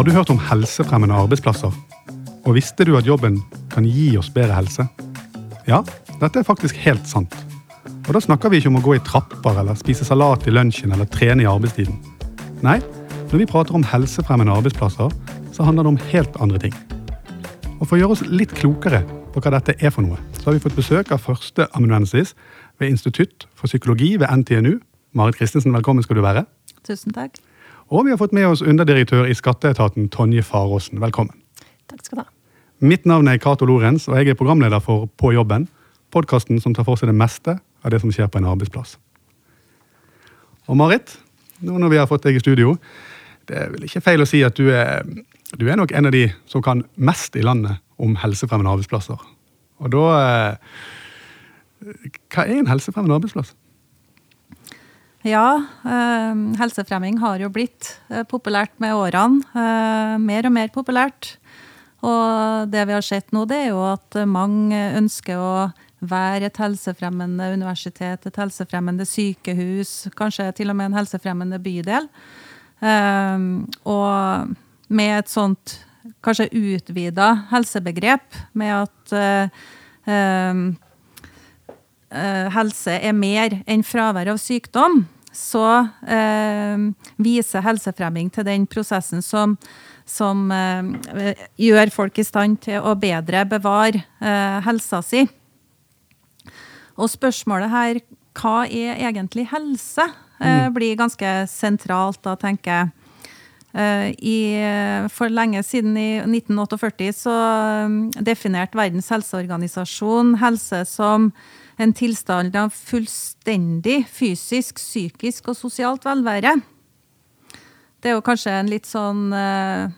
Har du hørt om helsefremmende arbeidsplasser? Og visste du at jobben kan gi oss bedre helse? Ja, dette er faktisk helt sant. Og da snakker vi ikke om å gå i trapper eller spise salat i lunsjen eller trene i arbeidstiden. Nei, når vi prater om helsefremmende arbeidsplasser, så handler det om helt andre ting. Og For å gjøre oss litt klokere på hva dette er for noe, så har vi fått besøk av førsteamanuensis ved Institutt for psykologi ved NTNU. Marit Christensen, velkommen skal du være. Tusen takk. Og vi har fått med oss underdirektør i Skatteetaten Tonje Faråsen. Velkommen. Takk skal du ha. Mitt navn er Cato Lorentz, og jeg er programleder for På jobben. Podkasten som tar for seg det meste av det som skjer på en arbeidsplass. Og Marit, nå når vi har fått deg i studio, det er vel ikke feil å si at du er, du er nok en av de som kan mest i landet om helsefremmende arbeidsplasser. Og da eh, Hva er en helsefremmende arbeidsplass? Ja, eh, helsefremming har jo blitt eh, populært med årene. Eh, mer og mer populært. Og det vi har sett nå, det er jo at mange ønsker å være et helsefremmende universitet, et helsefremmende sykehus, kanskje til og med en helsefremmende bydel. Og med et sånt kanskje utvida helsebegrep, med at helse er mer enn fravær av sykdom, så eh, viser helsefremming til den prosessen som, som eh, gjør folk i stand til å bedre bevare eh, helsa si. Og spørsmålet her, hva er egentlig helse, eh, blir ganske sentralt da, tenker jeg. Eh, I, for lenge siden, i 1948, så definerte Verdens helseorganisasjon helse som en tilstand av fullstendig fysisk, psykisk og sosialt velvære. Det er jo kanskje en litt sånn eh,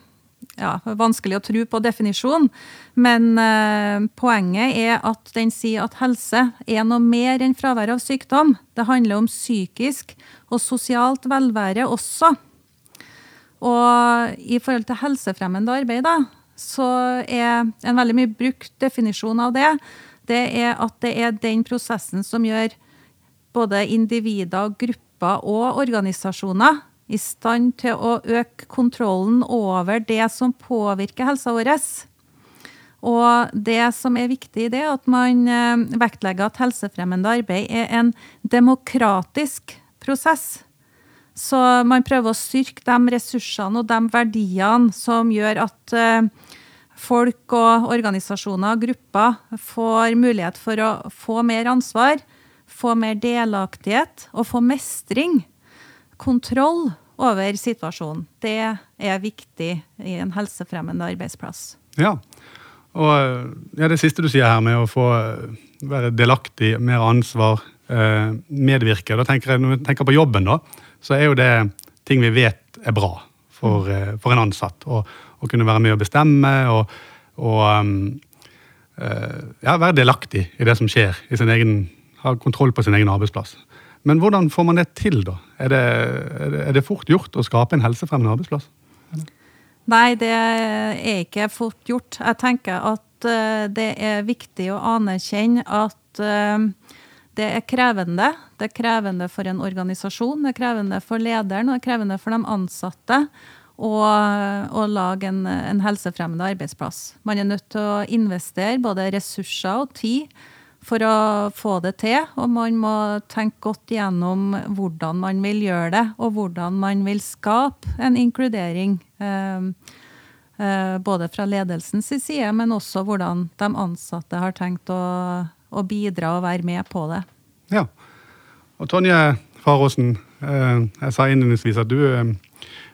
ja, vanskelig å tro på definisjon, men eh, poenget er at den sier at helse er noe mer enn fravær av sykdom. Det handler om psykisk og sosialt velvære også. Og i forhold til helsefremmende arbeid, da, så er en veldig mye brukt definisjon av det, det er at det er den prosessen som gjør både individer, grupper og organisasjoner i stand til å øke kontrollen over det som påvirker helsa vår. Og det som er viktig i det, er at man eh, vektlegger at helsefremmende arbeid er en demokratisk prosess. Så man prøver å styrke de ressursene og de verdiene som gjør at eh, folk og organisasjoner og grupper får mulighet for å få mer ansvar, få mer delaktighet og få mestring. Kontroll over situasjonen. Det er viktig i en helsefremmende arbeidsplass. Ja, og ja, det siste du sier her med å få være delaktig, mer ansvar, eh, medvirke. da tenker jeg, Når vi tenker på jobben, da, så er jo det ting vi vet er bra for, eh, for en ansatt. Å, kunne være med å bestemme og, og um, eh, ja, være delaktig i det som skjer. egen, Ha kontroll på sin egen arbeidsplass. Men hvordan får man det til, da? Er det, er det, fort gjort å skape en helsefremmende arbeidsplass? Nei, det er ikke fort gjort. Jeg tenker at uh, det er viktig å anerkjenne at det er krevende. Det er krevende for en organisasjon, det er krevende for lederen og det er krevende for de ansatte å, lage en, en, helsefremmende arbeidsplass. Man er nødt til å investere både ressurser og tid for å få det til. Og man må tenke godt gjennom hvordan man vil gjøre det, og hvordan man vil skape en inkludering. Eh, eh, både fra ledelsens side, men også hvordan de ansatte har tenkt å, å bidra og være med på det. Ja. Og Tonje Faråsen, eh, jeg sa innledningsvis at du,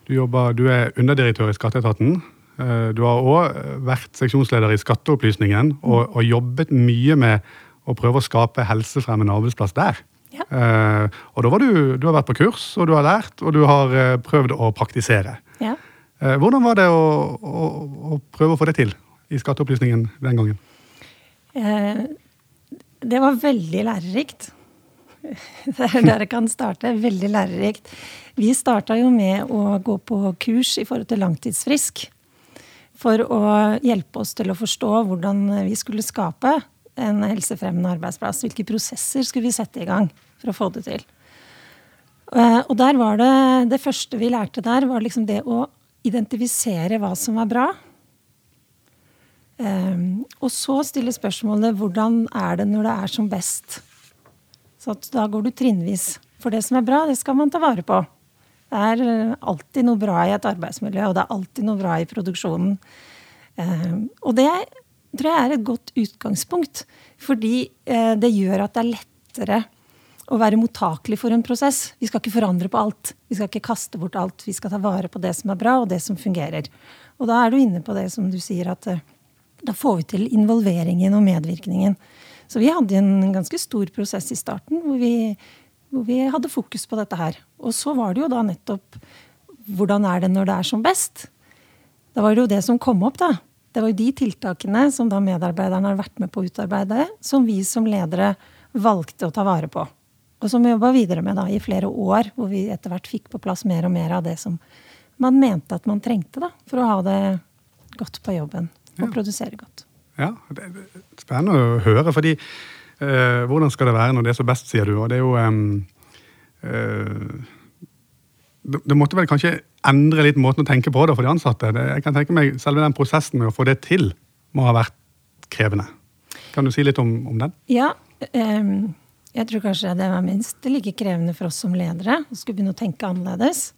du, jobber, du er underdirektør i Skatteetaten. Du har òg vært seksjonsleder i Skatteopplysningen og, og jobbet mye med å prøve å skape helsefremmende arbeidsplass der. Ja. Og da var du, du har vært på kurs, og du har lært, og du har prøvd å praktisere. Ja. Hvordan var det å, å, å, prøve å få det til i Skatteopplysningen den gangen? Det var veldig lærerikt. Det er der jeg kan starte. Veldig lærerikt. Vi starta jo med å gå på kurs i forhold til langtidsfrisk. For å hjelpe oss til å forstå hvordan vi skulle skape en helsefremmende arbeidsplass. Hvilke prosesser skulle vi sette i gang for å få det til? Eh, og der var det, det første vi lærte der, var liksom det å identifisere hva som var bra. Um, og så stille spørsmålet hvordan er det når det er som best. Så da går du trinnvis. For det som er bra, det skal man ta vare på. Det er eh, alltid noe bra i et arbeidsmiljø, og det er alltid noe bra i produksjonen. Um, og det tror jeg er et godt utgangspunkt, fordi uh, det gjør at det er lettere å være mottakelig for en prosess. Vi skal ikke forandre på alt. Vi skal ikke kaste bort alt. Vi skal ta vare på det som er bra, og det som fungerer. Og da er du inne på det som du sier, at uh, da får vi til involveringen og medvirkningen. Så vi hadde en ganske stor prosess i starten hvor vi, hvor vi hadde fokus på dette her. Og så var det jo da nettopp hvordan er det når det er som best? Da var det jo det som kom opp, da. Det var jo de tiltakene som da medarbeiderne har vært med på å utarbeide, som vi som ledere valgte å ta vare på. Og som vi jobba videre med da i flere år, hvor vi etter hvert fikk på plass mer og mer av det som man mente at man trengte da, for å ha det godt på jobben og ja. produsere godt. Ja, det er spennende å høre. fordi eh, hvordan skal det være når det er så best, sier du. Og det er jo eh, det, det, måtte vel kanskje endre litt måten å tenke på det for de ansatte. Det, jeg kan tenke meg Selve den prosessen med å få det til må ha vært krevende. Kan du si litt om, om den? Ja. Um jeg tror kanskje det var minst like krevende for oss som ledere å skulle begynne å tenke annerledes.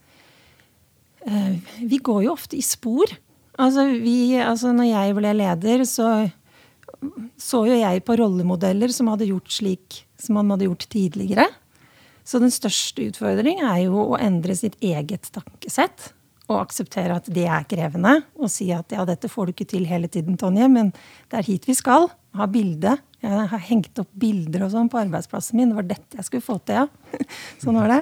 Eh, vi går jo ofte i spor. Altså, vi, altså når jeg ble leder, så så jo jeg på rollemodeller som hadde gjort slik som man hadde gjort tidligere. Så den største utfordringen er jo å endre sitt eget tankesett. Og akseptere at det er krevende. Og si at ja, dette får du ikke til hele tiden, Tonje, men det er hit vi skal. Ha bilde jeg har hengt opp bilder og sånn på arbeidsplassen min. Det var dette jeg skulle få til, ja. sånn var det.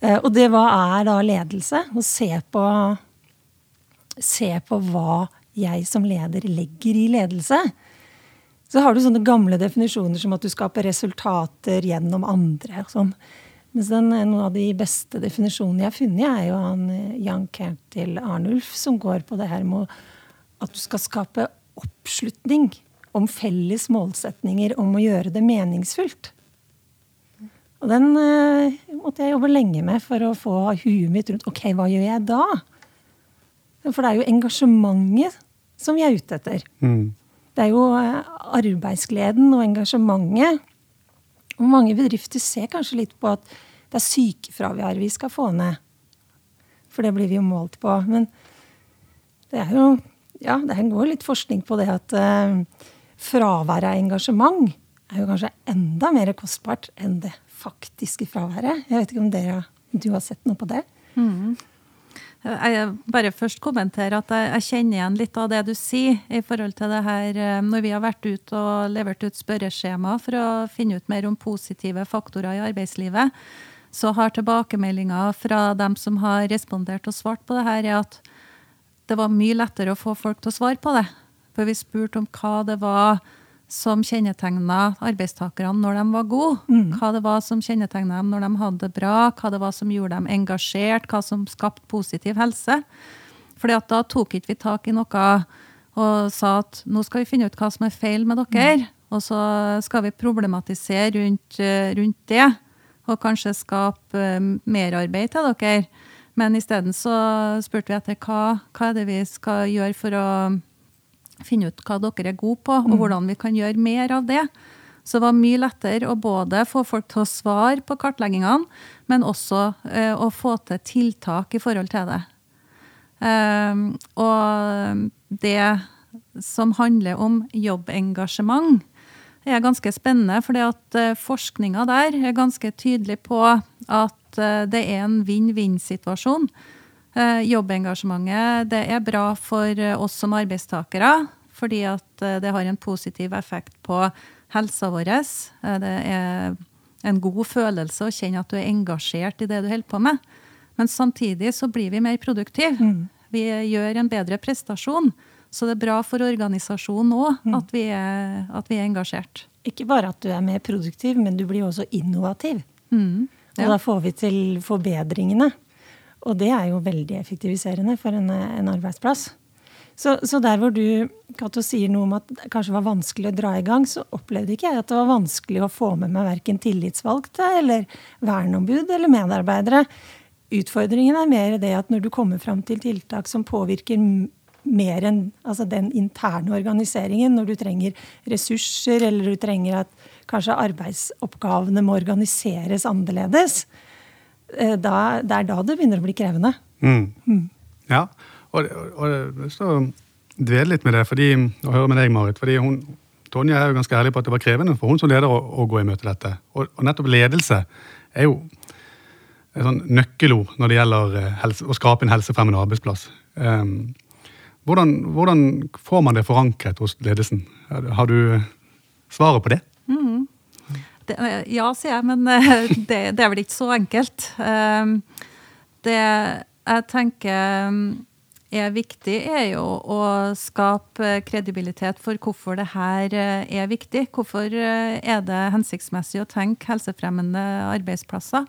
Eh, og det hva er da ledelse? Å se på, se på hva jeg som leder legger i ledelse. Så har du sånne gamle definisjoner som at du skaper resultater gjennom andre. og sånn. Mens den, noen av de beste definisjonene jeg har funnet, er jo han eh, Jan Kertil Arnulf, som går på det her med at du skal skape oppslutning om felles målsetninger om å gjøre det meningsfullt. Og den uh, måtte jeg jobbe lenge med for å få huet mitt rundt. Ok, hva gjør jeg da? For det er jo engasjementet som vi er ute etter. Mm. Det er jo uh, arbeidsgleden og engasjementet. Og mange bedrifter ser kanskje litt på at det er sykefravær vi skal få ned. For det blir vi jo målt på. Men det er jo Ja, det går litt forskning på det at uh, fraværet av engasjement er jo kanskje enda mer kostbart enn det faktiske fraværet. Jeg vet ikke om dere, du har sett noe på det? Mm. Jeg bare først kommentere at jeg, kjenner igjen litt av det du sier i forhold til det her eh, når vi har vært ut og levert ut spørreskjema for å finne ut mer om positive faktorer i arbeidslivet, så har tilbakemeldinger fra dem som har respondert og svart på det her, er at det var mye lettere å få folk til å svare på det. For vi spurte om hva det var som kjennetegna arbeidstakerne når de var gode. Mm. Hva det var som kjennetegna dem når de hadde det bra, hva det var som gjorde dem engasjert, hva som skapte positiv helse. Fordi at da tok ikke vi tak i noe og sa at nå skal vi finne ut hva som er feil med dere. Mm. Og så skal vi problematisere rundt, eh, rundt det, og kanskje skape uh, merarbeid til dere. Men isteden så spurte vi etter hva, hva er det vi skal gjøre for å finne ut hva dere er gode på, og mm. hvordan vi kan gjøre mer av det. Så det var mye lettere å både få folk til å svare på kartleggingene, men også eh, å få til tiltak i forhold til det. Eh, og det som handler om jobbengasjement, er ganske spennende. For uh, forskninga der er ganske tydelig på at uh, det er en vinn-vinn-situasjon. Eh, jobbengasjementet det er bra for eh, oss som arbeidstakere, fordi at eh, det har en positiv effekt på helsa vår. Det er en god følelse å kjenne at du er engasjert i det du holder på med. Men samtidig så blir vi mer produktive. Mm. Vi gjør en bedre prestasjon. Så det er bra for organisasjonen òg mm. at, at, vi er engasjert. Ikke bare at du er mer produktiv, men du blir også innovativ. Mm. Ja. Og da får vi til forbedringene. Og det er jo veldig effektiviserende for en, en arbeidsplass. Så, så, der hvor du Kato, sier noe om at det kanskje var vanskelig å dra i gang, så opplevde ikke jeg at det var vanskelig å få med meg verken tillitsvalgte eller verneombud eller medarbeidere. Utfordringen er mer det at når du kommer fram til tiltak som påvirker mer enn altså den interne organiseringen, når du trenger ressurser, eller du trenger at kanskje arbeidsoppgavene må organiseres annerledes, da, det er da det begynner å bli krevende. Mm. Mm. Ja, og, og, og dvele litt med det fordi, og høre med deg, Marit. fordi hun, Tonje er jo ganske ærlig på at det var krevende for hun som leder å, å gå i møte dette. Og, og, nettopp ledelse er jo et sånn nøkkelord når det gjelder eh, helse, å skape en helsefremmende arbeidsplass. Um, hvordan, hvordan, får man det forankret hos ledelsen? Har du svaret på det? Mm. det ja, sier jeg, men eh, det, det, er vel ikke så enkelt. Um, det jeg tenker er viktig, er jo å skape kredibilitet for hvorfor det her eh, er viktig. Hvorfor eh, er det hensiktsmessig å tenke helsefremmende arbeidsplasser?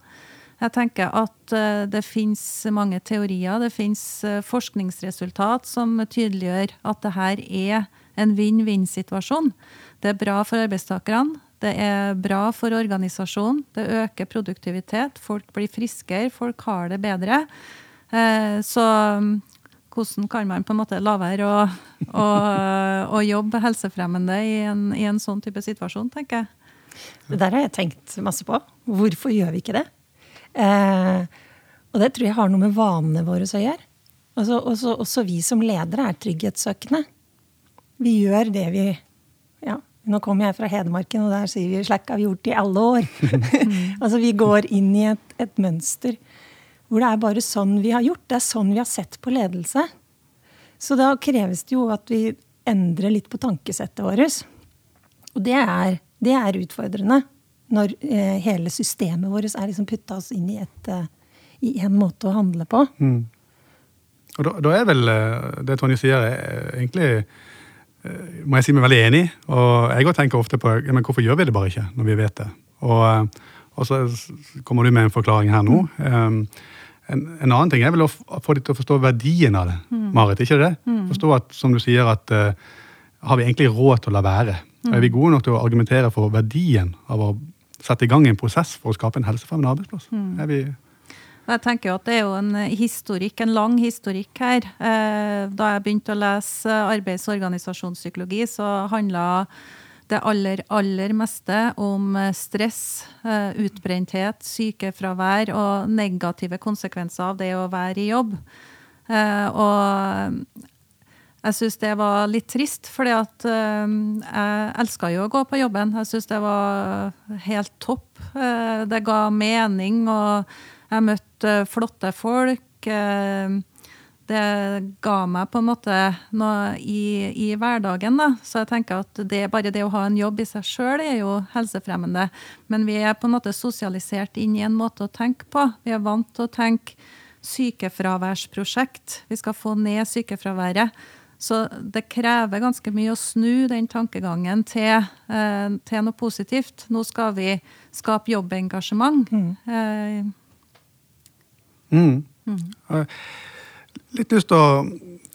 Jeg tenker at eh, det finnes mange teorier, det finnes forskningsresultat som tydeliggjør at det her er en vinn-vinn-situasjon. Det er bra for arbeidstakerne, det er bra for organisasjonen, det øker produktivitet, folk blir friskere, folk har det bedre. Så hvordan kan man på en måte la være å, å, å jobbe helsefremmende i en, i en, sånn type situasjon, tenker jeg. Det der har jeg tenkt masse på. Hvorfor gjør vi ikke det? Eh, og det tror jeg har noe med vanene våre å gjøre. Altså, også, også, vi som ledere er trygghetssøkende. Vi gjør det vi Nå kommer jeg fra Hedmarken, og der sier vi 'slack har vi gjort i alle år'. altså Vi går inn i et, et mønster hvor det er bare sånn vi har gjort. Det er sånn vi har sett på ledelse. Så da kreves det jo at vi endrer litt på tankesettet vårt. Og det er, det er utfordrende når eh, hele systemet vårt er liksom putta oss inn i, et, eh, i en måte å handle på. Mm. Og da, da, er vel eh, det Tonje sier, egentlig eh, må jeg si meg veldig enig. Og jeg tenker ofte på men hvorfor gjør vi det bare ikke når vi vet det. Og, eh, og så kommer du med en forklaring her nå. Um, en, en, annen ting er vel å få dem til å forstå verdien av det. Mm. Marit, ikke det? Mm. Forstå at, som du sier, at uh, har vi egentlig råd til å la være? Mm. Er vi gode nok til å argumentere for verdien av å sette i gang en prosess for å skape en helsefremmende arbeidsplass? Mm. Er vi... Jeg tenker jo at Det er jo en historikk, en lang historikk her. Eh, da jeg begynte å lese arbeids- og organisasjonspsykologi, så handla det aller, aller meste om eh, stress, eh, utbrenthet, sykefravær og negative konsekvenser av det å være i jobb. Eh, og jeg syns det var litt trist, fordi jeg elska jo å gå på jobben. Jeg syns det var helt topp. Det ga mening, og jeg møtte flotte folk det ga meg på en måte noe i, i hverdagen. Da. Så jeg tenker at det, bare det å ha en jobb i seg sjøl er jo helsefremmende. Men vi er på en måte sosialisert inn i en måte å tenke på. Vi er vant til å tenke sykefraværsprosjekt. Vi skal få ned sykefraværet. Så det krever ganske mye å snu den tankegangen til, eh, til noe positivt. Nå skal vi skape jobbengasjement. Mm. Eh. Mm. Mm litt lyst til å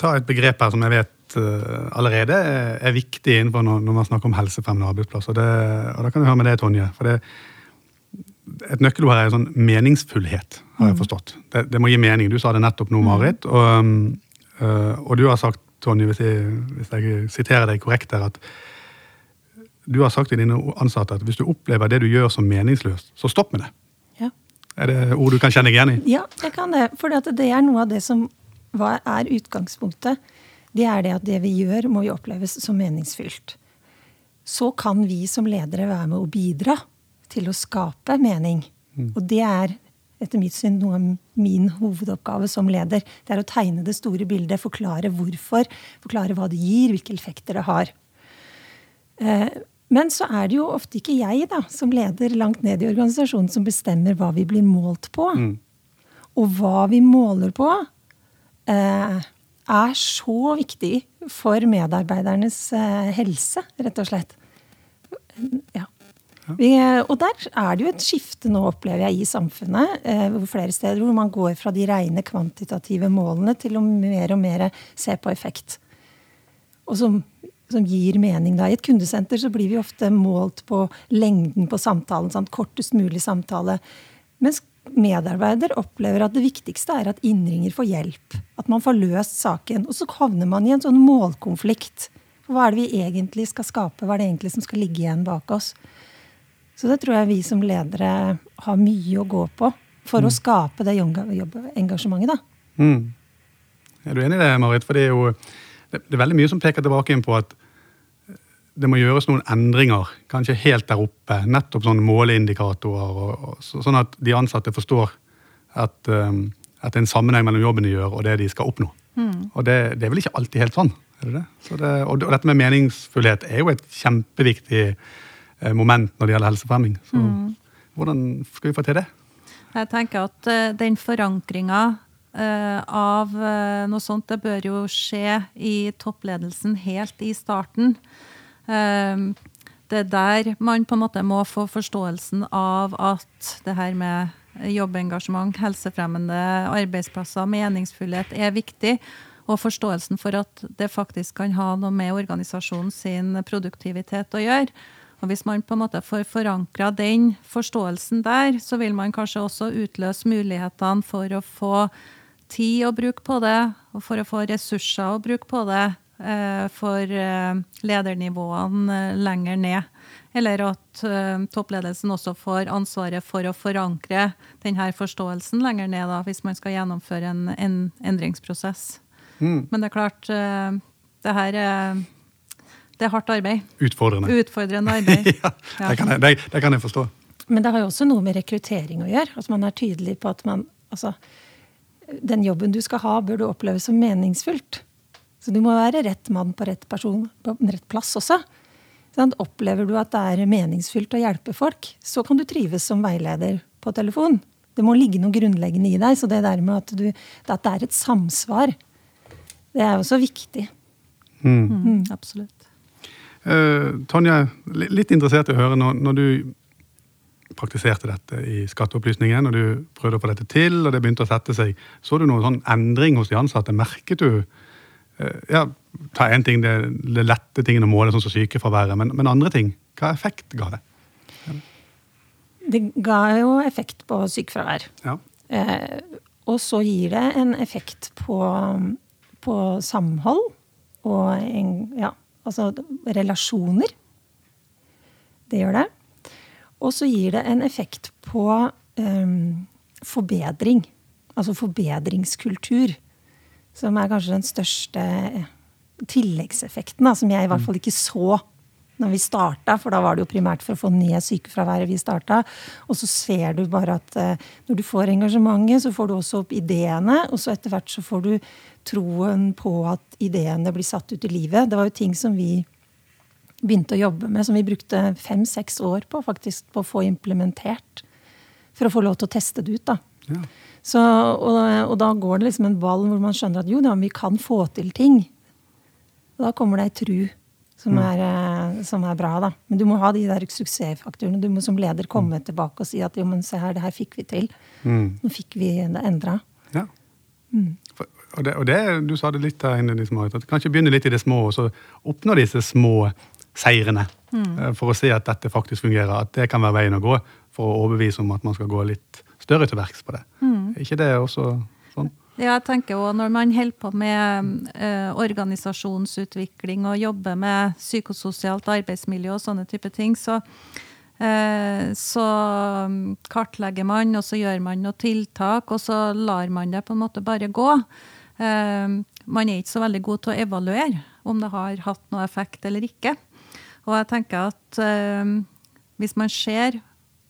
ta et begrep her som jeg vet uh, allerede er viktig innenfor når, når man snakker om helsefremmende arbeidsplasser. Det, og da kan du høre med det, Tonje. for det et nøkkelord her er sånn meningsfullhet, har jeg mm. forstått. Det, det, må gi mening. Du sa det nettopp nå, mm. Marit. Og, uh, og du har sagt, Tonje, hvis hvis jeg, siterer deg korrekt her, at du har sagt til dine ansatte at hvis du opplever det du gjør som meningsløst, så stopp med det. Er det ord du kan kjenne deg igjen i? Ja, jeg kan det. For det er noe av det som hva er utgangspunktet? Det er det at det vi gjør, må vi oppleves som meningsfylt. Så kan vi som ledere være med å bidra til å skape mening. Mm. Og det er etter mitt syn noe av min hovedoppgave som leder. Det er å tegne det store bildet, forklare hvorfor, forklare hva det gir, hvilke effekter det har. Eh, men så er det jo ofte ikke jeg da, som leder langt ned i organisasjonen som bestemmer hva vi blir målt på. Mm. Og hva vi måler på, Eh, er så viktig for medarbeidernes eh, helse, rett og slett. Ja. Vi, og der er det jo et skifte nå, opplever jeg, i samfunnet. Eh, flere steder hvor man går fra de rene kvantitative målene til å mer og mer se på effekt. Og som, som gir mening. da. I et kundesenter så blir vi ofte målt på lengden på samtalen. Sant? Kortest mulig samtale. Mens medarbeider opplever at det viktigste er at innringer får hjelp. At man får løst saken. Og så havner man i en sånn målkonflikt. Hva er det vi egentlig skal skape? Hva er det egentlig som skal ligge igjen bak oss? Så det tror jeg vi som ledere har mye å gå på for mm. å skape det jobbengasjementet. da. Mm. Er du enig i det, Marit? For det er jo det, er veldig mye som peker tilbake inn på at det må gjøres noen endringer, kanskje helt der oppe. Nettopp sånne måleindikatorer, og, og, sånn at de ansatte forstår at, um, at, det er en sammenheng mellom jobben de gjør og det de skal oppnå. Mm. Og det, det, er vel ikke alltid helt sånn? er det det? det og, og, dette med meningsfullhet er jo et kjempeviktig eh, moment når det gjelder helsefremming. Så mm. hvordan skal vi få til det? Jeg tenker at uh, den forankringa av uh, noe sånt, det bør jo skje i toppledelsen helt i starten. Ehm, det er der man på en måte må få forståelsen av at det her med jobbengasjement, helsefremmende arbeidsplasser, meningsfullhet er viktig. Og forståelsen for at det faktisk kan ha noe med organisasjonen sin produktivitet å gjøre. Og Hvis man på en måte får forankra den forståelsen der, så vil man kanskje også utløse mulighetene for å få tid å bruke på det, og for å få ressurser å bruke på det, Eh, for eh, ledernivåene eh, lenger ned. Eller at toppledelsen også får ansvaret for å forankre denne forståelsen lenger ned, da, hvis man skal gjennomføre en, en endringsprosess. Mm. Men det er klart, det her er det er hardt arbeid. Utfordrende. Utfordrende arbeid. ja, det kan, jeg, det, det kan, jeg, forstå. Men det har jo også noe med rekruttering å gjøre. Altså man er tydelig på at man, altså, den jobben du skal ha, bør du oppleve som meningsfullt. Så du må være rett mann på rett person på rett plass også. Sånn, opplever du at det er meningsfylt å hjelpe folk, så kan du trives som veileder på telefon. Det må ligge noe grunnleggende i deg. Så det der med at, du, at det er et samsvar, det er også viktig. Mm. Mm, absolutt. Uh, Tonje, litt interessert i å høre når, når, du praktiserte dette i Skatteopplysningen, og du prøvde å få dette til, og det begynte å sette seg, så du noen sånn endring hos de ansatte? Merket du Eh, ja, ta én ting, det, det lette tingene å måle, sånn som sykefraværet, men, men andre ting? Hva effekt ga det? Det ga jo effekt på sykefravær. Ja. Eh, og så gir det en effekt på, på samhold og en, ja, altså relasjoner. Det gjør det. Og så gir det en effekt på um, forbedring. Altså forbedringskultur. Som er kanskje den største tilleggseffekten, da, som jeg i hvert fall ikke så når vi starta, for da var det jo primært for å få ned sykefraværet vi starta. Og så ser du bare at uh, når du får engasjementet, så får du også opp ideene. Og så etter hvert så får du troen på at ideene blir satt ut i livet. Det var jo ting som vi begynte å jobbe med, som vi brukte fem-seks år på faktisk på å få implementert. For å få lov til å teste det ut. da. Ja. Så, og, og, da går det liksom en ball hvor man skjønner at jo da, vi kan få til ting. Og da kommer det ei tru som mm. som er, bra, da. Men du må ha de der suksessfaktorene. Du må som leder komme mm. tilbake og si at jo, men se her, det her fikk vi til. Mm. Nå fikk vi det endra. Ja. Mm. Og, det, og det, du sa det litt der inne, liksom, at du kan ikke begynne litt i det små, og så oppnå disse små seirene. Mm. Eh, for å se at dette faktisk fungerer. At det kan være veien å gå for å overbevise om at man skal gå litt større til verks på det. Mm. Ikke det også sånn? Ja, jeg tenker også Når man holder på med eh, organisasjonsutvikling og jobber med psykososialt arbeidsmiljø og sånne type ting, så, eh, så kartlegger man, og så gjør man noen tiltak, og så lar man det på en måte bare gå. Eh, man er ikke så veldig god til å evaluere om det har hatt noe effekt eller ikke. Og jeg tenker at eh, hvis man ser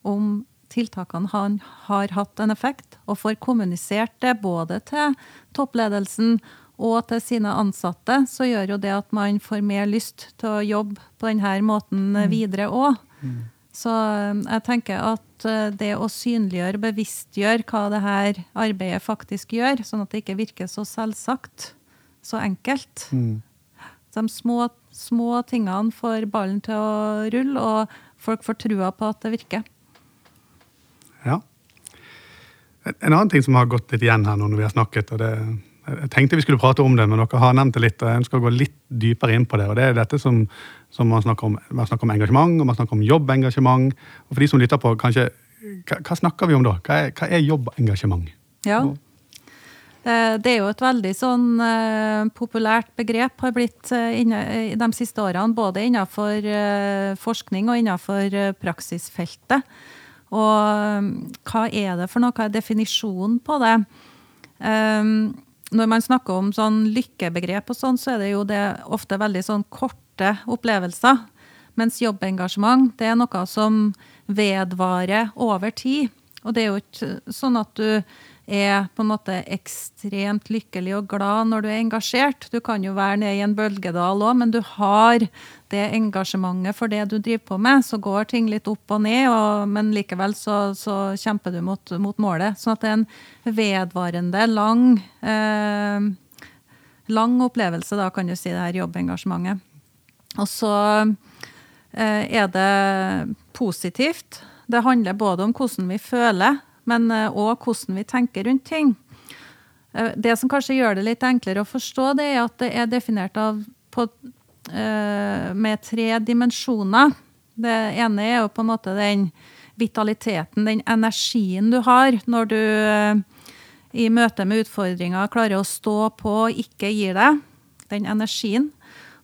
om tiltakene har, har hatt en effekt, og får kommunisert det både til toppledelsen og til sine ansatte, så gjør jo det at man får mer lyst til å jobbe på denne måten mm. videre òg. Mm. Så um, jeg tenker at uh, det å synliggjøre, bevisstgjøre hva det her arbeidet faktisk gjør, sånn at det ikke virker så selvsagt, så enkelt. Mm. De små, små tingene får ballen til å rulle, og folk får trua på at det virker. Ja. En annen ting som har gått litt igjen her nå når vi har snakket, og det, jeg tenkte vi skulle prate om det, men dere har nevnt det litt, og jeg ønsker å gå litt dypere inn på det. og Det er dette som, som man snakker om. Man snakker om engasjement, og man snakker om jobbengasjement. Og for de som lytter på, kanskje hva, hva, snakker vi om da? Hva er, hva er jobbengasjement? Ja. Eh, det er jo et veldig sånn uh, populært begrep, har blitt uh, i de siste årene. Både innenfor forskning og innenfor praksisfeltet. Og hva er det for noe? Hva er definisjonen på det? Når man snakker om sånn lykkebegrep og sånn, så er det jo det ofte veldig sånn korte opplevelser. Mens jobbengasjement det er noe som vedvarer over tid. Og det er jo ikke sånn at du er på en måte ekstremt lykkelig og glad når du er engasjert. Du kan jo være nede i en bølgedal òg, men du har det engasjementet for det du driver på med. Så går ting litt opp og ned, og, men likevel så, så kjemper du mot, mot, målet. Sånn at det er en vedvarende, lang, eh, lang opplevelse, da kan du si, det her jobbengasjementet. Og så eh, er det positivt. Det handler både om hvordan vi føler men òg eh, hvordan vi tenker rundt ting. Eh, det som kanskje gjør det litt enklere å forstå, det er at det er definert på, uh, med tre dimensjoner. Det ene er jo på en måte den vitaliteten, den energien du har når du i møte med utfordringer klarer å stå på og ikke gir deg. Den energien.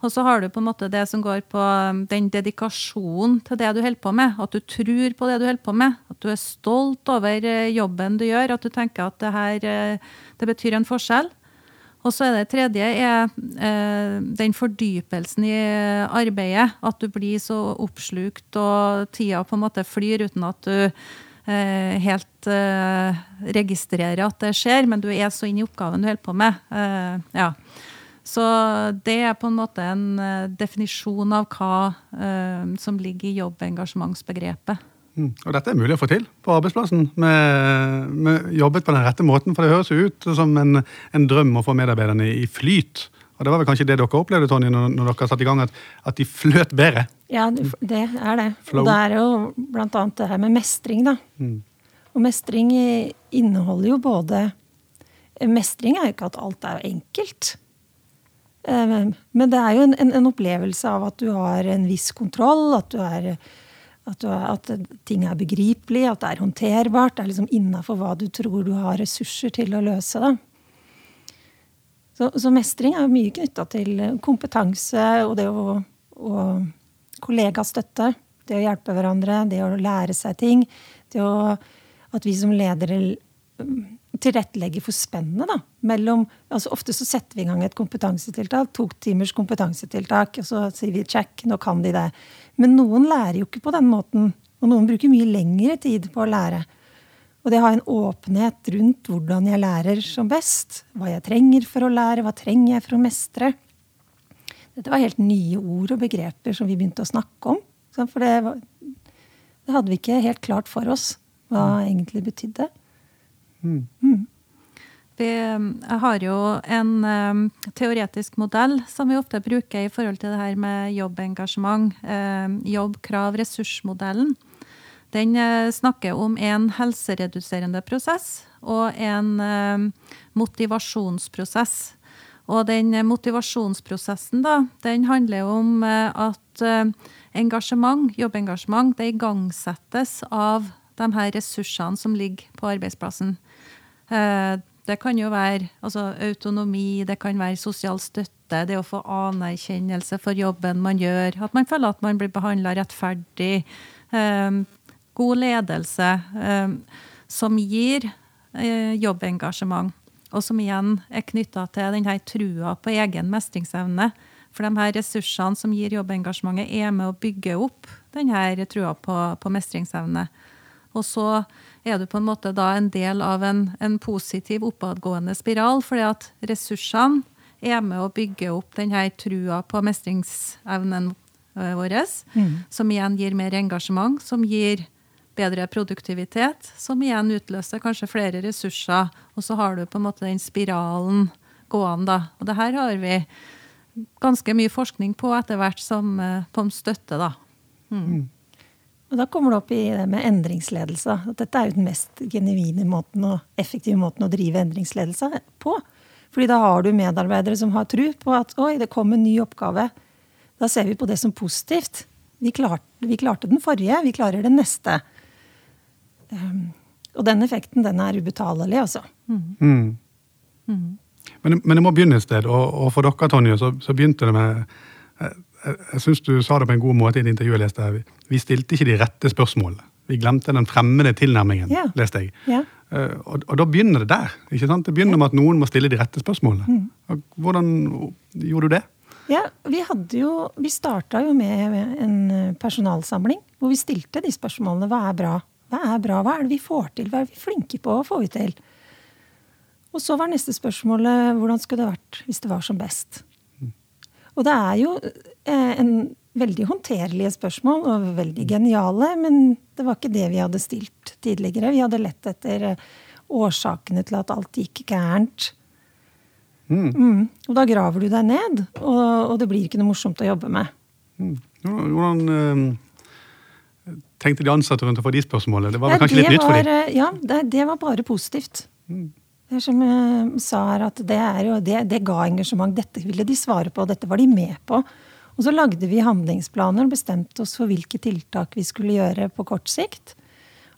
Og så har du på en måte det som går på um, den dedikasjonen til det du holder på med. At du tror på det du holder på med. At du er stolt over eh, jobben du gjør. At du tenker at det her eh, det betyr en forskjell. Og så er det tredje er eh, den fordypelsen i arbeidet. At du blir så oppslukt, og tida på en måte flyr uten at du helt registrerer at det skjer, men du er så inn i oppgaven du holder på med. Ja. Så det er på en måte en uh, definisjon av hva eh, som ligger i jobbengasjementsbegrepet. Mm. Og dette er mulig å få til på arbeidsplassen, med, med jobbet på den rette måten. For det høres jo ut som en, en drøm å få medarbeiderne i, flyt. Og det var vel kanskje det dere opplevde Tonje, når, når dere satte i gang, at, at, de fløt bedre? Ja, det er det. Flow. Og det er jo blant annet det her med mestring, da. Mm. Og mestring inneholder jo både Mestring er jo ikke at alt er enkelt. Eh, men det er jo en, en, en, opplevelse av at du har en viss kontroll, at, er, at, du at ting er begripelig, at det er håndterbart. Det er liksom innafor hva du tror du har ressurser til å løse. Da. Så, så mestring er jo mye knytta til kompetanse og det å, å kollegastøtte. Det å hjelpe hverandre, det å lære seg ting. Det å, at vi som ledere tilrettelegge for spennet. da, mellom, altså Ofte så setter vi i gang et kompetansetiltak, to timers kompetansetiltak, og så sier vi check, nå kan de det. Men noen lærer jo ikke på den måten. Og noen bruker mye lengre tid på å lære. Og det å ha en åpenhet rundt hvordan jeg lærer som best, hva jeg trenger for å lære, hva trenger jeg for å mestre. Dette var helt nye ord og begreper som vi begynte å snakke om. For det, det hadde vi ikke helt klart for oss hva egentlig betydde. Mm. Vi har jo en um, teoretisk modell som vi ofte bruker i forhold til det her med jobbengasjement. Um, jobb, krav, ressursmodellen. Den uh, snakker om en helsereduserende prosess og en um, motivasjonsprosess. Og den motivasjonsprosessen da, den handler om uh, at uh, engasjement, jobbengasjement det igangsettes av de her ressursene som ligger på arbeidsplassen. Eh, det kan jo være altså, autonomi, det kan være sosial støtte, det å få anerkjennelse for jobben man gjør. At man føler at man blir behandla rettferdig. Um, god ledelse um, som gir jobbengasjement. Og som igjen er knytta til denne trua på egen mestringsevne. For de her ressursene som gir jobbengasjementet, er med å bygge opp denne trua på, på mestringsevne. Og så er du på en måte da en del av en, en positiv oppadgående spiral, fordi at ressursene er med å bygge opp denne trua på mestringsevnen eh, vår, mm. som igjen gir mer engasjement, som gir bedre produktivitet, som igjen utløser kanskje flere ressurser, og så har du på en måte den spiralen gående. da. Og det her har vi ganske mye forskning på etter hvert som eh, på støtte, da. Mm. Mm. Og Da kommer det opp i det med endringsledelse. At dette er jo den mest genuine måten og effektive måten å drive endringsledelse på. Fordi da har du medarbeidere som har tro på at oi, det kom en ny oppgave. Da ser vi på det som positivt. Vi klarte, vi klarte den forrige, vi klarer den neste. Um, og den effekten, den er ubetalelig, altså. Mm. Men, men det må begynne et sted, og, og for dere, Tonje, så, så begynte det med Jeg, syns du sa det på en god måte i et intervju jeg leste. Vi, stilte ikke de rette spørsmålene. Vi glemte den fremmede tilnærmingen, yeah. leste jeg. Eh, og, og da begynner det der. ikke sant? Det begynner med at noen må stille de rette spørsmålene. Og Hvordan gjorde du det? Ja, vi hadde jo Vi starta jo med en personalsamling hvor vi stilte de spørsmålene. Hva er bra? Hva er bra? Hva er det vi får til? Hva er vi flinke på? Hva får vi til? Og så var neste spørsmålet hvordan skulle det vært hvis det var som best? Og det er jo eh, en veldig håndterlige spørsmål og veldig geniale, men det var ikke det vi hadde stilt tidligere. Vi hadde lett etter eh, årsakene til at alt gikk gærent. Mm. Og da graver du deg ned, og, og det blir ikke noe morsomt å jobbe med. Mm. Hvordan øh, tenkte de ansatte rundt å få de spørsmålene? Det var vel Ja, kanskje litt nytt for dem? Ja, det, det var bare positivt. Det er som jeg sa her, at det, jo, det, det ga engasjement. Dette ville de svare på, dette var de med på. Og så lagde vi handlingsplaner og bestemte oss for hvilke tiltak vi skulle gjøre på kort sikt.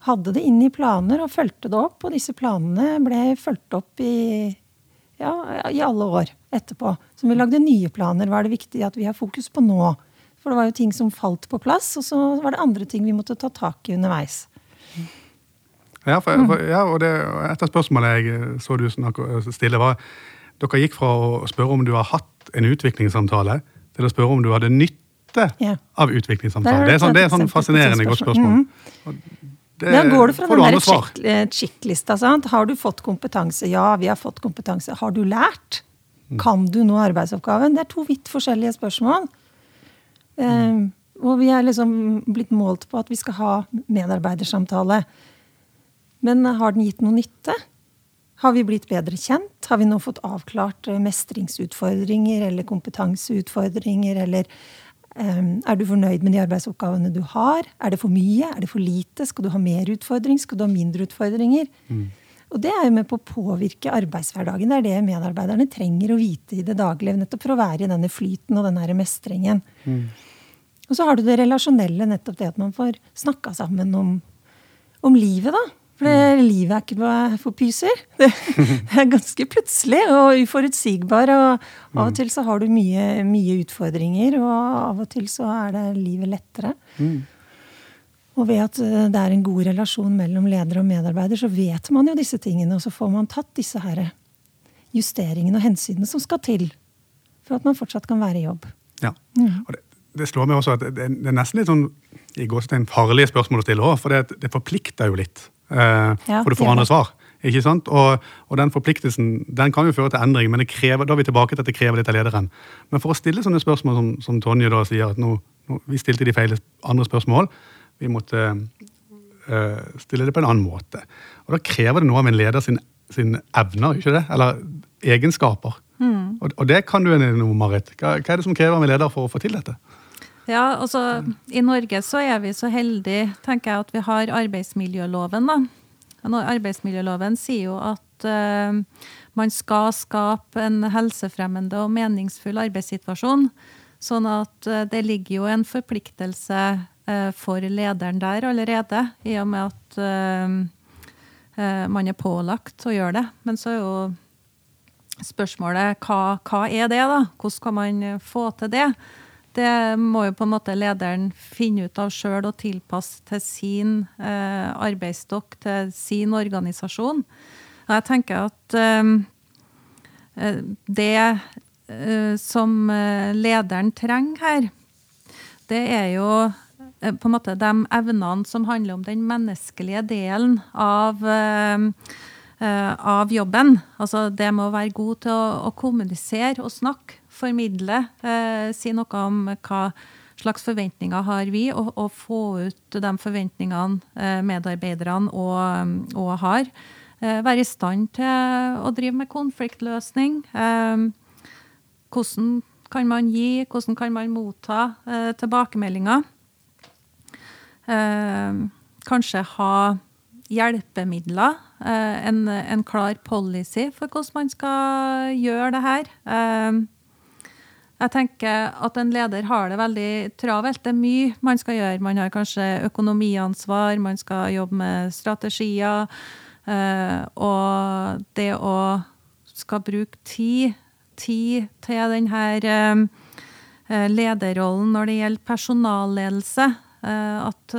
Hadde det inn i planer og fulgte det opp, og disse planene ble fulgt opp i, ja, i alle år etterpå. Så vi lagde nye planer. Hva er det viktig at vi har fokus på nå? For det var jo ting som falt på plass, og så var det andre ting vi måtte ta tak i underveis. Ja, for, for, ja og det, et av spørsmålene jeg eh, så du stille, var Dere gikk fra å spørre om du har hatt en utviklingssamtale, til å spørre om du hadde nytte yeah. av utviklingssamtalen. utviklingssamtale. Det er sånn, det er et sånn fascinerende godt spørsmål. Mm -hmm. Det Da går du fra den der check- eh, sant? Har du fått kompetanse? Ja, vi har fått kompetanse. Har du lært? Kan du nå arbeidsoppgaven? Det er to vidt forskjellige spørsmål. Eh, og vi er liksom blitt målt på at vi skal ha medarbeidersamtale. Men har den gitt noe nytte? Har vi blitt bedre kjent? Har vi nå fått avklart eh, mestringsutfordringer eller kompetanseutfordringer? Eller um, er du fornøyd med de arbeidsoppgavene du har? Er det for mye? Er det for lite? Skal du ha mer utfordring? Skal du ha mindre utfordringer? Og det er jo med på å påvirke arbeidshverdagen. Det er det medarbeiderne trenger å vite i det daglige. Nettopp for å være i denne flyten og denne mestringen. mestringen. Og så har du det relasjonelle, nettopp det at man får snakka sammen om, om livet, da. For det, livet er ikke noe for pyser. Det, det er ganske plutselig og uforutsigbar. Og av og til så har du mye, mye utfordringer, og av og til så er det livet lettere. Og ved at eh, det er en god relasjon mellom leder og medarbeider, så vet man jo disse tingene, og så får man tatt disse her justeringene og hensynene som skal til for at man fortsatt kan være i jobb. Ja. Og det, det slår meg også at det, det er nesten litt sånn i gåsetegn farlige spørsmål å stille òg, for det, det forplikter jo litt. Eh, Ja, for du får andre svar. Ikke sant? Og, og den forpliktelsen den kan jo føre til endring, men det krever, da er vi tilbake til at det krever litt av lederen. Men for å stille sånne spørsmål som, som Tonje da sier, at nå, nå, vi stilte de feile andre spørsmål, vi måtte øh, stille det på en annen måte. Og da krever det noe av en leder sin, sin evner, ikke det? Eller egenskaper. Og, og det kan du noe Marit. Hva, hva er det som krever av en leder for å få til dette? Ja, altså I Norge så er vi så heldige, tenker jeg, at vi har arbeidsmiljøloven. da. Arbeidsmiljøloven sier jo at uh, man skal skape en helsefremmende og meningsfull arbeidssituasjon. Sånn at uh, det ligger jo en forpliktelse uh, for lederen der allerede, i og med at man er pålagt å gjøre det. Men så er jo spørsmålet hva, hva er det, da? Hvordan skal man få til det? Det må jo på en måte lederen finne ut av sjøl og tilpasse til sin eh, arbeidsstokk, til sin organisasjon. Og jeg tenker at eh, eh, det eh, som eh, lederen trenger her, det er jo eh, på en måte de evnene som handler om den menneskelige delen av av jobben. Altså det med å være god til å, å kommunisere og snakke, formidle, eh, si noe om hva slags forventninger har vi, og, og få ut de forventningene eh, medarbeiderne og, og har. Eh, være i stand til å drive med konfliktløsning. Hvordan kan man gi, hvordan kan man motta tilbakemeldinger? Kanskje ha hjelpemidler, en, en klar policy for hvordan man skal gjøre det her. Jeg tenker at en leder har det veldig travelt. Det er mye man skal gjøre. Man har kanskje økonomiansvar, man skal jobbe med strategier. Eh, og det å skal bruke tid, tid til denne eh, lederrollen når det gjelder personalledelse, eh, at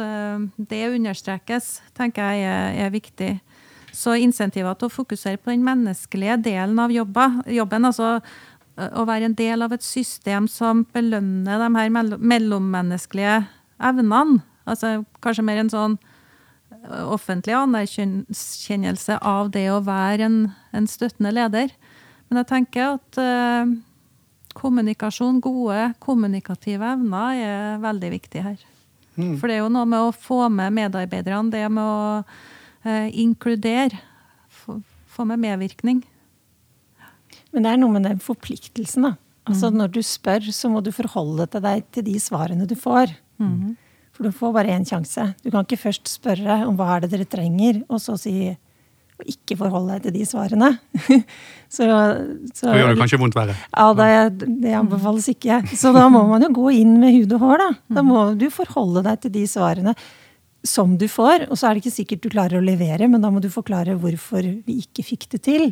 det understrekes, tenker jeg er viktig. Så insentiver til å fokusere på den menneskelige delen av jobben, jobben altså å være en del av et system som belønner de her mellommenneskelige evnene. Altså kanskje mer en sånn offentlig anerkjennelse av det å være en, en støttende leder. Men jeg tenker at uh, kommunikasjon, gode kommunikative evner, er veldig viktig her. Mm. For det er jo noe med å få med medarbeiderne, det med å uh, inkludere. Få, få med medvirkning. Men det er noe med den forpliktelsen, da. Altså mm. når du spør, så må du forholde til deg til de svarene du får. Mm. For du får bare én sjanse. Du kan ikke først spørre om hva er det dere trenger, og så si og ikke forholde deg til de svarene. så, så Da gjør det kanskje vondt verre. Ja, det, det, anbefales ikke. Så da må man jo gå inn med hud og hår, da. Da mm. må du forholde deg til de svarene som du får. Og så er det ikke sikkert du klarer å levere, men da må du forklare hvorfor vi ikke fikk det til.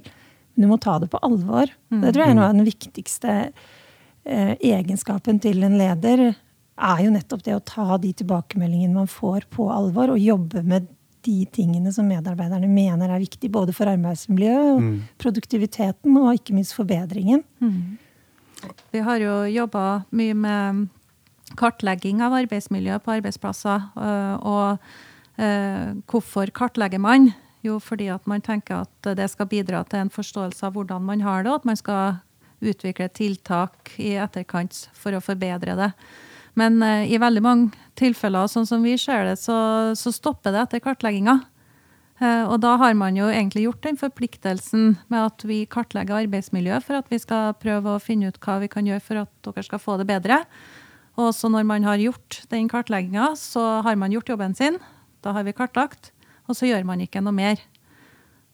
Du må ta det på alvor. Mm. Det tror jeg er noe av den viktigste eh, egenskapen til en leder. Er jo nettopp det å ta de tilbakemeldingene man får, på alvor, og jobbe med de tingene som medarbeiderne mener er viktig, både for arbeidsmiljøet, mm. produktiviteten og ikke minst forbedringen. Mm. Vi har jo jobba mye med kartlegging av arbeidsmiljøet på arbeidsplasser. Øh, og øh, hvorfor kartlegger man? Jo, fordi at man tenker at det skal bidra til en forståelse av hvordan man har det, og at man skal utvikle tiltak i etterkant for å forbedre det. Men eh, i veldig mange tilfeller, sånn som vi ser det, så, så stopper det etter kartlegginga. Uh, og da har man jo egentlig gjort den forpliktelsen med at vi kartlegger arbeidsmiljøet for at vi skal prøve å finne ut hva vi kan gjøre for at dere skal få det bedre. Og så når man har gjort den kartlegginga, så har man gjort jobben sin. Da har vi kartlagt og så gjør man ikke noe mer.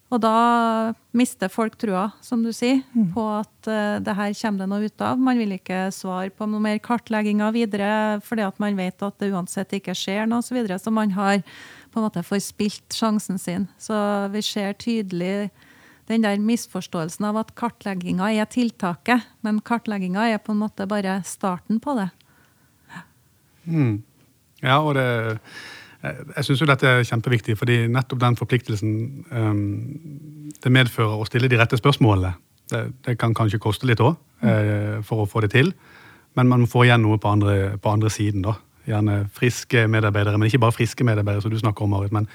Og da mister folk trua, som du sier, mm. på at uh, det her kommer det noe ut av. Man vil ikke svare på noe mer kartlegginger videre, fordi at man vet at det uansett ikke skjer noe osv. Så, videre. så man har på en måte forspilt sjansen sin. Så vi ser tydelig den der misforståelsen av at kartlegginga er tiltaket, men kartlegginga er på en måte bare starten på det. Mm. Ja, og det jeg syns dette er kjempeviktig, fordi nettopp den forpliktelsen um, det medfører å stille de rette spørsmålene. Det, det kan kanskje koste litt òg uh, eh, for å få det til, men man får igjen noe på andre, på andre siden. da. Gjerne friske medarbeidere, men ikke bare friske medarbeidere, som du snakker om, Marit, men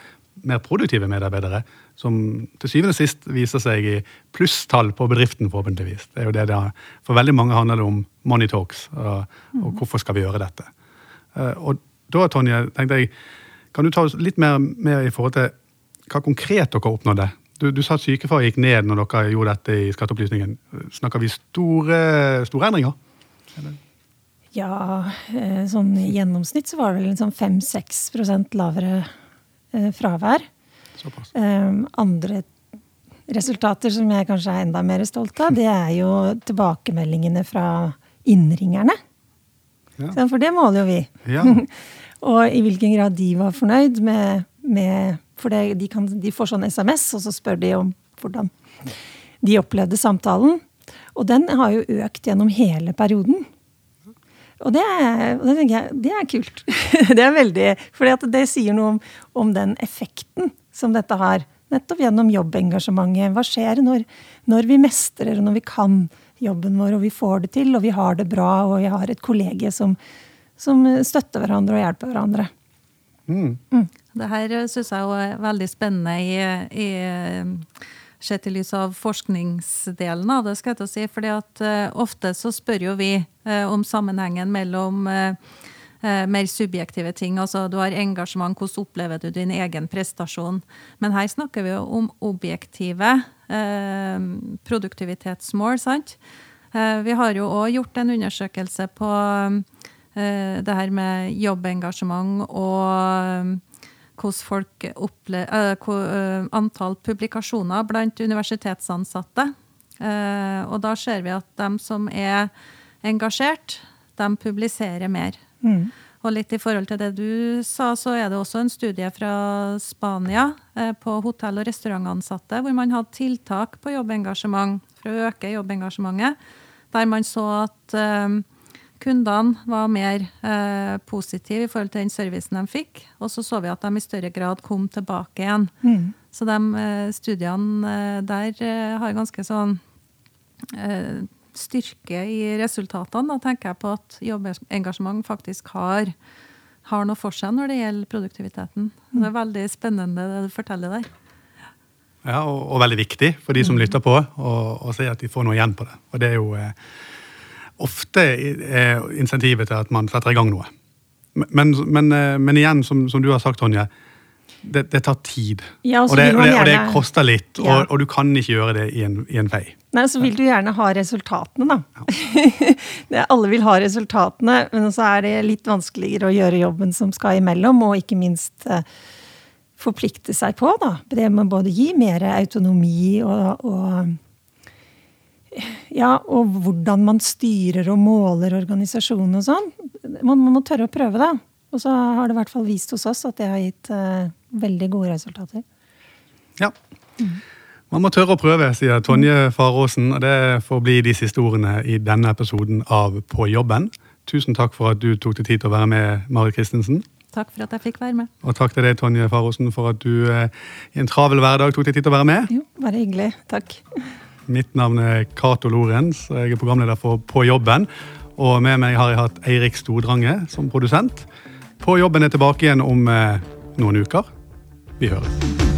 mer produktive medarbeidere, som til syvende og sist viser seg i plusstall på bedriften, forhåpentligvis. Det er jo det det. For veldig mange handler det om money talks, og, og mm. hvorfor skal vi gjøre dette. Uh, og da, Tonje, tenkte jeg kan du ta oss litt mer med i forhold til hva konkret dere oppnådde? Du, du sa at sykefraværet gikk ned når dere gjorde dette i Skatteopplysningen. Snakker vi store, store endringer? Ja, eh, sånn i gjennomsnitt så var det vel sånn 5-6 lavere eh, fravær. Såpass. Um, andre resultater som jeg kanskje er enda mer stolt av, det er jo tilbakemeldingene fra innringerne. Ja. For det måler jo vi. Ja. Og i hvilken grad de var fornøyd med, med For det, de, kan, de, får sånn SMS, og så spør de om hvordan de opplevde samtalen. Og den har jo økt gjennom hele perioden. Og det, er, det jeg, det er kult. det er veldig, For det sier noe om, om, den effekten som dette har. Nettopp gjennom jobbengasjementet. Hva skjer når, når vi mestrer, og når vi kan jobben vår, og vi får det til, og vi har det bra, og vi har et kollegium som, som støtter hverandre og hjelper hverandre. Mm. Mm. Det her syns jeg er veldig spennende i, i sett i lys av forskningsdelen av det. skal jeg si, fordi at uh, Ofte så spør jo vi uh, om sammenhengen mellom uh, mer subjektive ting. altså Du har engasjement, hvordan opplever du din egen prestasjon? Men her snakker vi jo om objektive produktivitetsmål. sant? vi har jo òg gjort en undersøkelse på Eh, det her med jobbengasjement og eh, hvordan folk opplever eh, Antall publikasjoner blant universitetsansatte. Og da ser vi at de som er engasjert, de publiserer mer. Mm. Og litt i forhold til det du sa, så er det også en studie fra Spania eh, på hotell- og restaurantansatte, hvor man hadde tiltak på jobbengasjement for å øke jobbengasjementet. Der man så at eh, kundene var mer eh, positive i forhold til den servicen de fikk. Og så så vi at de i større grad kom tilbake igjen. Mm. Så de eh, studiene eh, der eh, har ganske sånn eh, styrke i resultatene. Da tenker jeg på at jobbengasjement faktisk har, har noe for seg når det gjelder produktiviteten. Det er veldig spennende det du forteller der. Ja, og, og veldig viktig for de som lytter på, å se at de får noe igjen på det. Og det er jo eh, ofte er insentivet til at man setter i gang noe. Men, men, eh, men igjen, som, som, du har sagt, Tonje, det, det tar tid. Ja, og, og, det, og, det, og, det, koster litt, ja. og, du kan ikke gjøre det i en, i en fei. Nei, så vil du gjerne ha resultatene, da. Ja. Alle vil ha resultatene, men så er det litt vanskeligere å gjøre jobben som skal imellom, og ikke minst eh, forplikte seg på, da. Det med både gi mer autonomi og, og ja, og hvordan man styrer og måler organisasjonen og sånn. Man, man, må tørre å prøve, da. Og så har det i hvert fall vist hos oss at det har gitt uh, veldig gode resultater. Ja. Man må tørre å prøve, sier Tonje Faråsen. Og det får bli de siste ordene i denne episoden av På jobben. Tusen takk for at du tok deg tid til å være med, Marit Christensen. Takk for at jeg fikk være med. Og takk til deg, Tonje Faråsen, for at du eh, i en travel hverdag tok deg tid til å være med. Jo, bare hyggelig. Takk. Mitt navn er Cato Lorentz, og jeg er programleder for På jobben. Og med meg har jeg hatt Eirik Stordrange som produsent. På jobben er tilbake igjen om eh, noen uker. Vi høres.